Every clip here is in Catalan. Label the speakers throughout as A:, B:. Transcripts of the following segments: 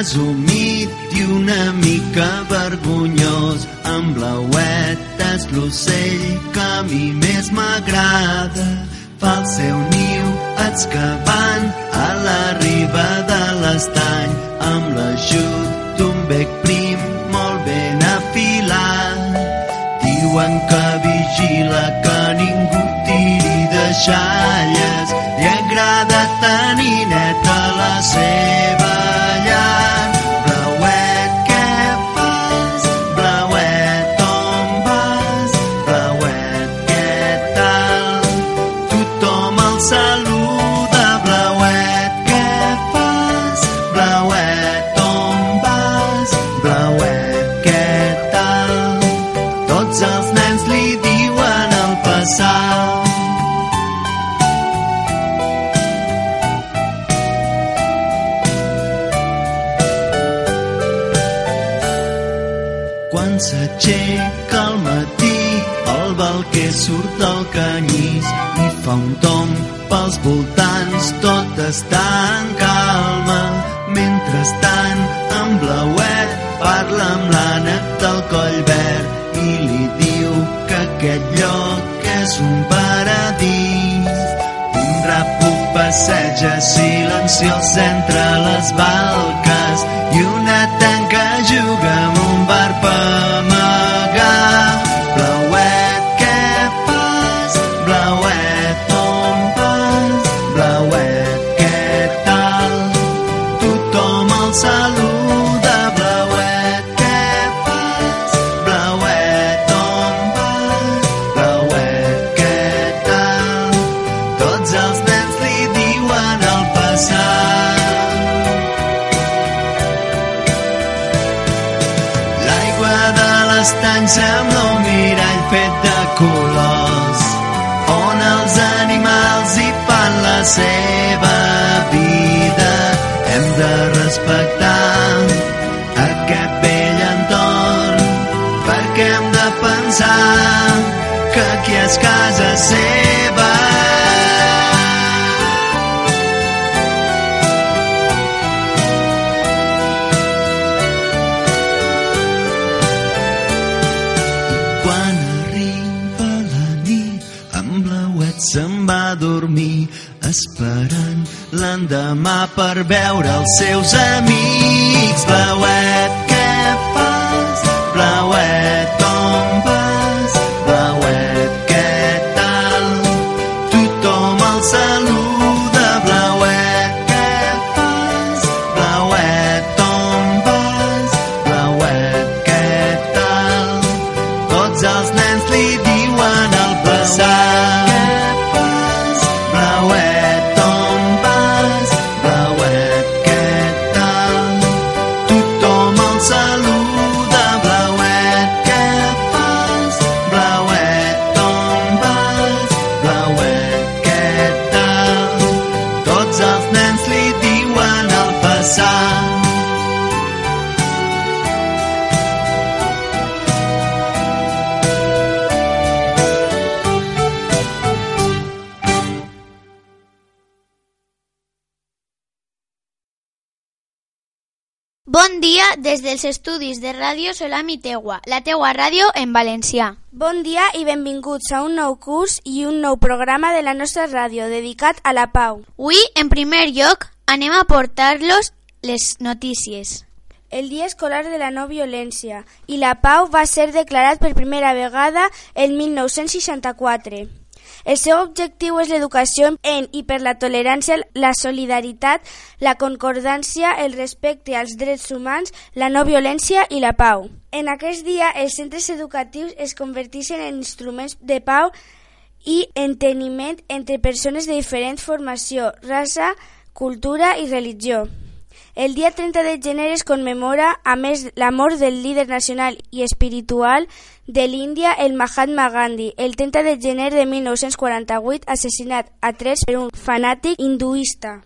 A: presumit i una mica vergonyós. Amb blauet és l'ocell que a mi més m'agrada. Fa el seu niu excavant a la riba de l'estany tom pels voltants, tot està en calma. Mentrestant, en blauet parla amb l'ànec del coll verd i li diu que aquest lloc és un paradís. Un rapo passeja silenciós entre les balques i una tanca juga amb un barb l'endemà per veure els seus amics. Blauet,
B: des dels estudis de Ràdio Solam i Teua, la teua ràdio en valencià.
C: Bon dia i benvinguts a un nou curs i un nou programa de la nostra ràdio dedicat a la pau.
B: Avui, en primer lloc, anem a portar-los les notícies.
C: El Dia Escolar de la No Violència i la Pau va ser declarat per primera vegada el 1964. El seu objectiu és l'educació en i per la tolerància, la solidaritat, la concordància, el respecte als drets humans, la no violència i la pau. En aquest dia, els centres educatius es converteixen en instruments de pau i enteniment entre persones de diferent formació, raça, cultura i religió. El dia 30 de gener es commemora, a més, la mort del líder nacional i espiritual de l'Índia, el Mahatma Gandhi, el 30 de gener de 1948, assassinat a tres per un fanàtic hinduista.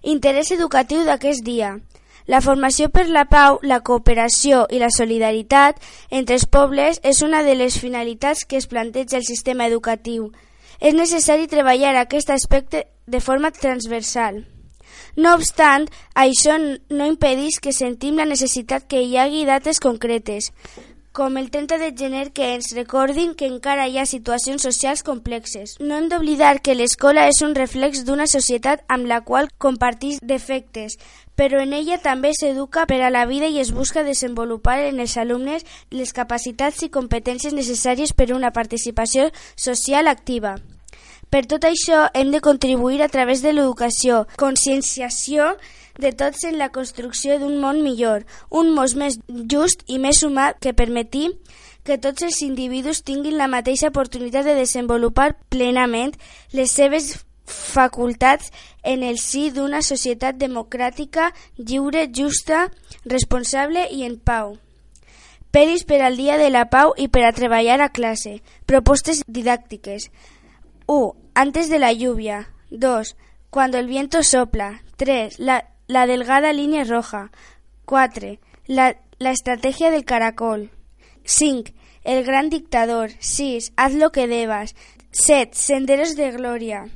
C: Interès educatiu d'aquest dia. La formació per la pau, la cooperació i la solidaritat entre els pobles és una de les finalitats que es planteja el sistema educatiu. És necessari treballar aquest aspecte de forma transversal. No obstant, això no impedeix que sentim la necessitat que hi hagi dates concretes, com el 30 de gener que ens recordin que encara hi ha situacions socials complexes. No hem d'oblidar que l'escola és un reflex d'una societat amb la qual compartís defectes, però en ella també s'educa per a la vida i es busca desenvolupar en els alumnes les capacitats i competències necessàries per a una participació social activa. Per tot això, hem de contribuir a través de l'educació, conscienciació de tots en la construcció d'un món millor, un món més just i més humà que permeti que tots els individus tinguin la mateixa oportunitat de desenvolupar plenament les seves facultats en el si d'una societat democràtica, lliure, justa, responsable i en pau. Peris per al dia de la pau i per a treballar a classe. Propostes didàctiques. 1. Antes de la lluvia. 2. Cuando el viento sopla. 3. La, la delgada línea roja. 4. La, la estrategia del caracol. 5. El gran dictador. 6. Haz lo que debas. 7. Senderos de gloria.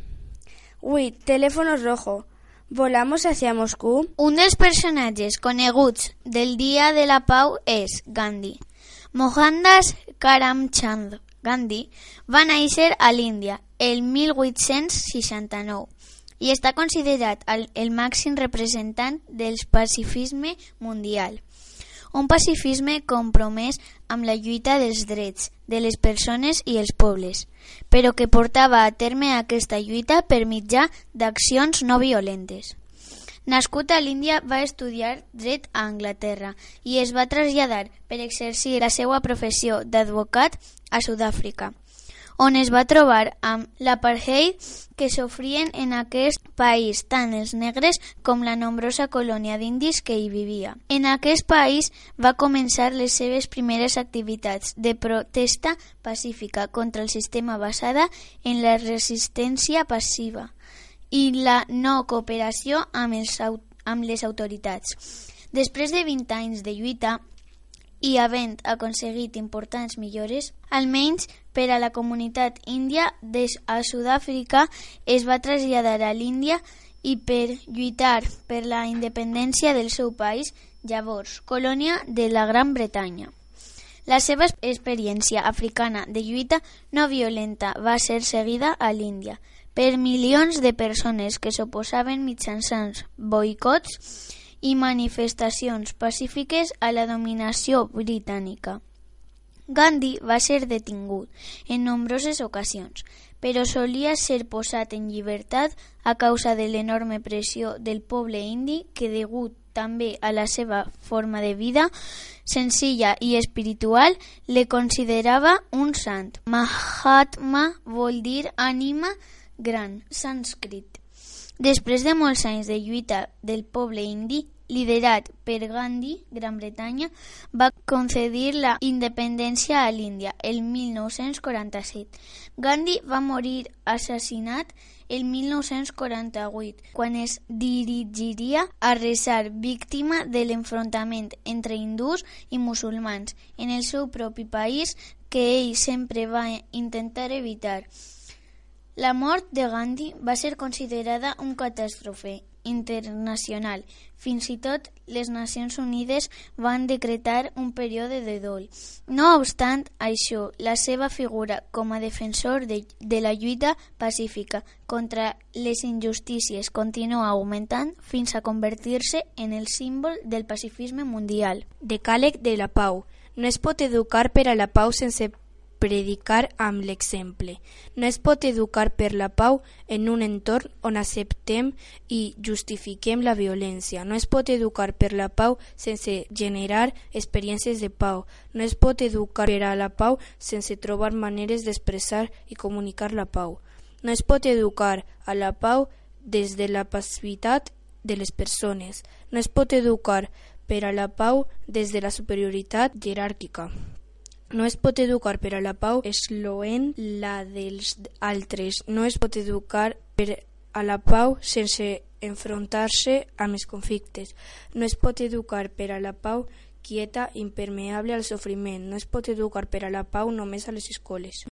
C: 8. Teléfono rojo. Volamos hacia Moscú.
B: Un dels personatges coneguts del Dia de la Pau és Gandhi. Mohandas Karamchand Gandhi va néixer a l'Índia el 1869 i està considerat el, el màxim representant del pacifisme mundial. Un pacifisme compromès amb la lluita dels drets de les persones i els pobles, però que portava a terme aquesta lluita per mitjà d'accions no violentes. Nascut a l'Índia, va estudiar dret a Anglaterra i es va traslladar per exercir la seva professió d'advocat a Sud-àfrica, on es va trobar amb l'apartheid que sofrien en aquest país tant els negres com la nombrosa colònia d'indis que hi vivia. En aquest país va començar les seves primeres activitats de protesta pacífica contra el sistema basada en la resistència passiva i la no cooperació amb, els, amb les autoritats. Després de 20 anys de lluita i havent aconseguit importants millores, almenys per a la comunitat índia des a Sud-àfrica es va traslladar a l'Índia i per lluitar per la independència del seu país, llavors colònia de la Gran Bretanya. La seva experiència africana de lluita no violenta va ser seguida a l'Índia, per milions de persones que s'oposaven mitjançant boicots i manifestacions pacífiques a la dominació britànica. Gandhi va ser detingut en nombroses ocasions, però solia ser posat en llibertat a causa de l'enorme pressió del poble indi que, degut també a la seva forma de vida senzilla i espiritual, le considerava un sant. Mahatma vol dir ànima gran, sànscrit. Després de molts anys de lluita del poble indi, liderat per Gandhi, Gran Bretanya, va concedir la independència a l'Índia el 1947. Gandhi va morir assassinat el 1948, quan es dirigiria a resar víctima de l'enfrontament entre hindús i musulmans en el seu propi país que ell sempre va intentar evitar. La mort de Gandhi va ser considerada un catàstrofe internacional. Fins i tot les Nacions Unides van decretar un període de dol. No obstant això, la seva figura com a defensor de, de la lluita pacífica contra les injustícies continua augmentant fins a convertir-se en el símbol del pacifisme mundial.
D: Decàleg de la pau. No es pot educar per a la pau sense predicar amb l'exemple. No es pot educar per la pau en un entorn on acceptem i justifiquem la violència. No es pot educar per la pau sense generar experiències de pau. No es pot educar per a la pau sense trobar maneres d'expressar i comunicar la pau. No es pot educar a la pau des de la passivitat de les persones. No es pot educar per a la pau des de la superioritat jeràrquica. No es pot educar per a la pau excloent la dels altres. No es pot educar per a la pau sense enfrontar-se amb els conflictes. No es pot educar per a la pau quieta, impermeable al sofriment. No es pot educar per a la pau només a les escoles.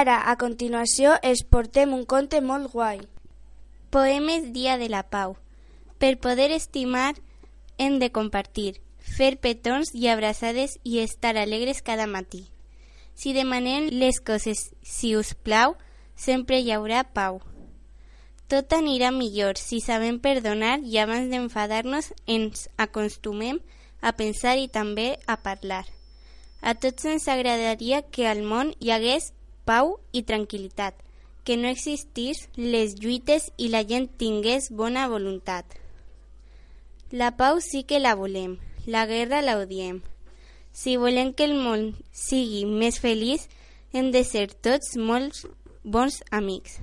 C: Ara, a continuació, es portem un conte molt guai.
E: Poemes Dia de la Pau. Per poder estimar, hem de compartir, fer petons i abraçades i estar alegres cada matí. Si demanem les coses, si us plau, sempre hi haurà pau. Tot anirà millor si sabem perdonar i abans d'enfadar-nos ens acostumem a pensar i també a parlar. A tots ens agradaria que al món hi hagués pau i tranquil·litat, que no existís les lluites i la gent tingués bona voluntat. La pau sí que la volem, la guerra la odiem. Si volem que el món sigui més feliç, hem de ser tots molt bons amics.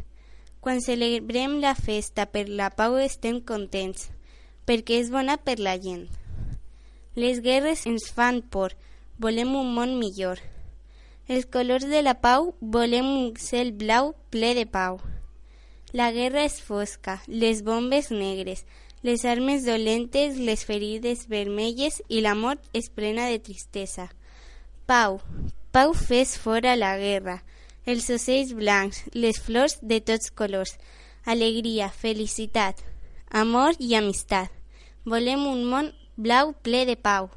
E: Quan celebrem la festa per la pau estem contents, perquè és bona per la gent. Les guerres ens fan por, volem un món millor. Els colors de la pau volem un cel blau ple de pau. La guerra és fosca, les bombes negres, les armes dolentes, les ferides vermelles i la mort és plena de tristesa. Pau, pau fes fora la guerra, els ocells blancs, les flors de tots colors, alegria, felicitat, amor i amistat. Volem un món blau ple de pau.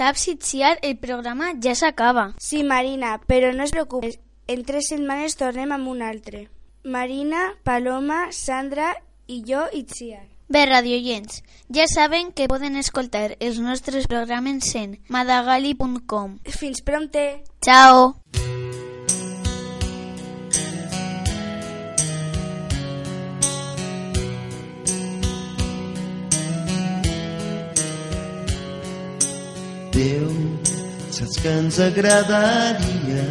B: Saps, Itziar, el programa ja s'acaba.
C: Sí, Marina, però no es preocupes. En tres setmanes tornem amb un altre. Marina, Paloma, Sandra i jo, Itziar.
B: Bé, radioients, ja saben que poden escoltar els nostres programes en madagali.com.
C: Fins prompte!
B: Ciao!
A: Saps que ens agradaria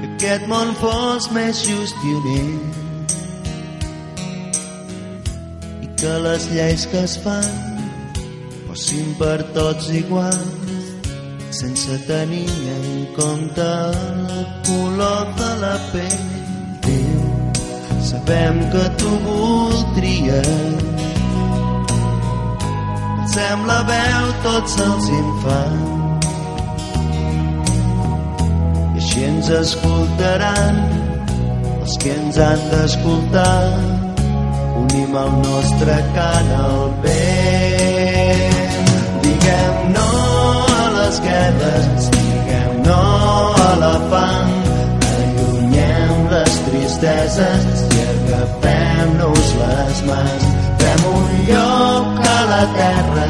A: que aquest món fos més just i honest i que les lleis que es fan fossin per tots iguals sense tenir en compte el color de la pell. Déu, sabem que tu voldries sembla veu tots els infants. I així ens escoltaran els que ens han d'escoltar. Unim el nostre cant al vent. Diguem no a les guerres diguem no a la fam. Allunyem les tristeses i agafem-nos les mans fem un lloc a la terra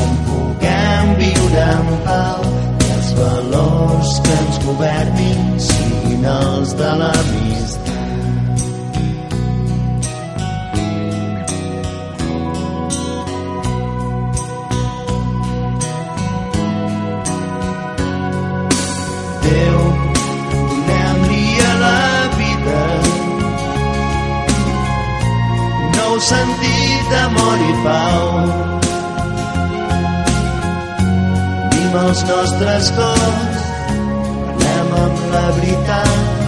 A: on puguem viure en pau i els valors que ens governin siguin els de l'amistat. Déu, i pau. Vim els nostres cors, anem amb la veritat,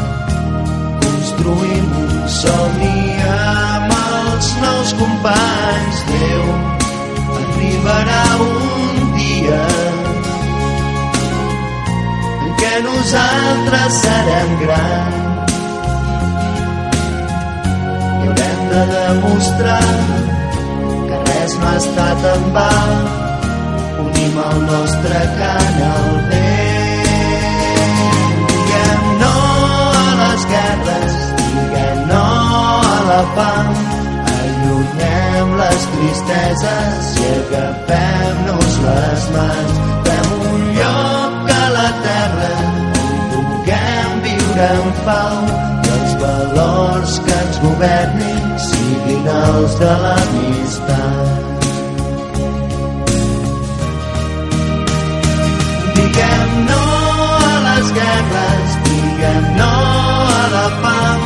A: construïm un somni amb els nous companys. Déu, arribarà un dia en què nosaltres serem grans i haurem de demostrar res no ha estat en va. Unim el nostre cant al vent. Diguem no a les guerres, diguem no a la fam, allunyem les tristeses i agafem-nos les mans. Fem un lloc a la terra on puguem viure en pau valors que ens governin siguin els de l'amistat. Diguem no a les guerres, diguem no a la fam,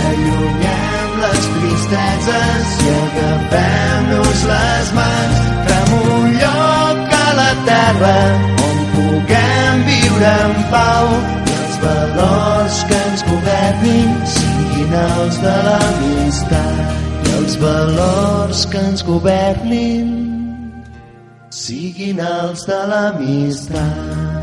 A: allunyem les tristeses i agafem-nos les mans. Fem un lloc a la terra on puguem viure en pau i els valors governin siguin els de l'amistat. I els valors que ens governin siguin els de l'amistat.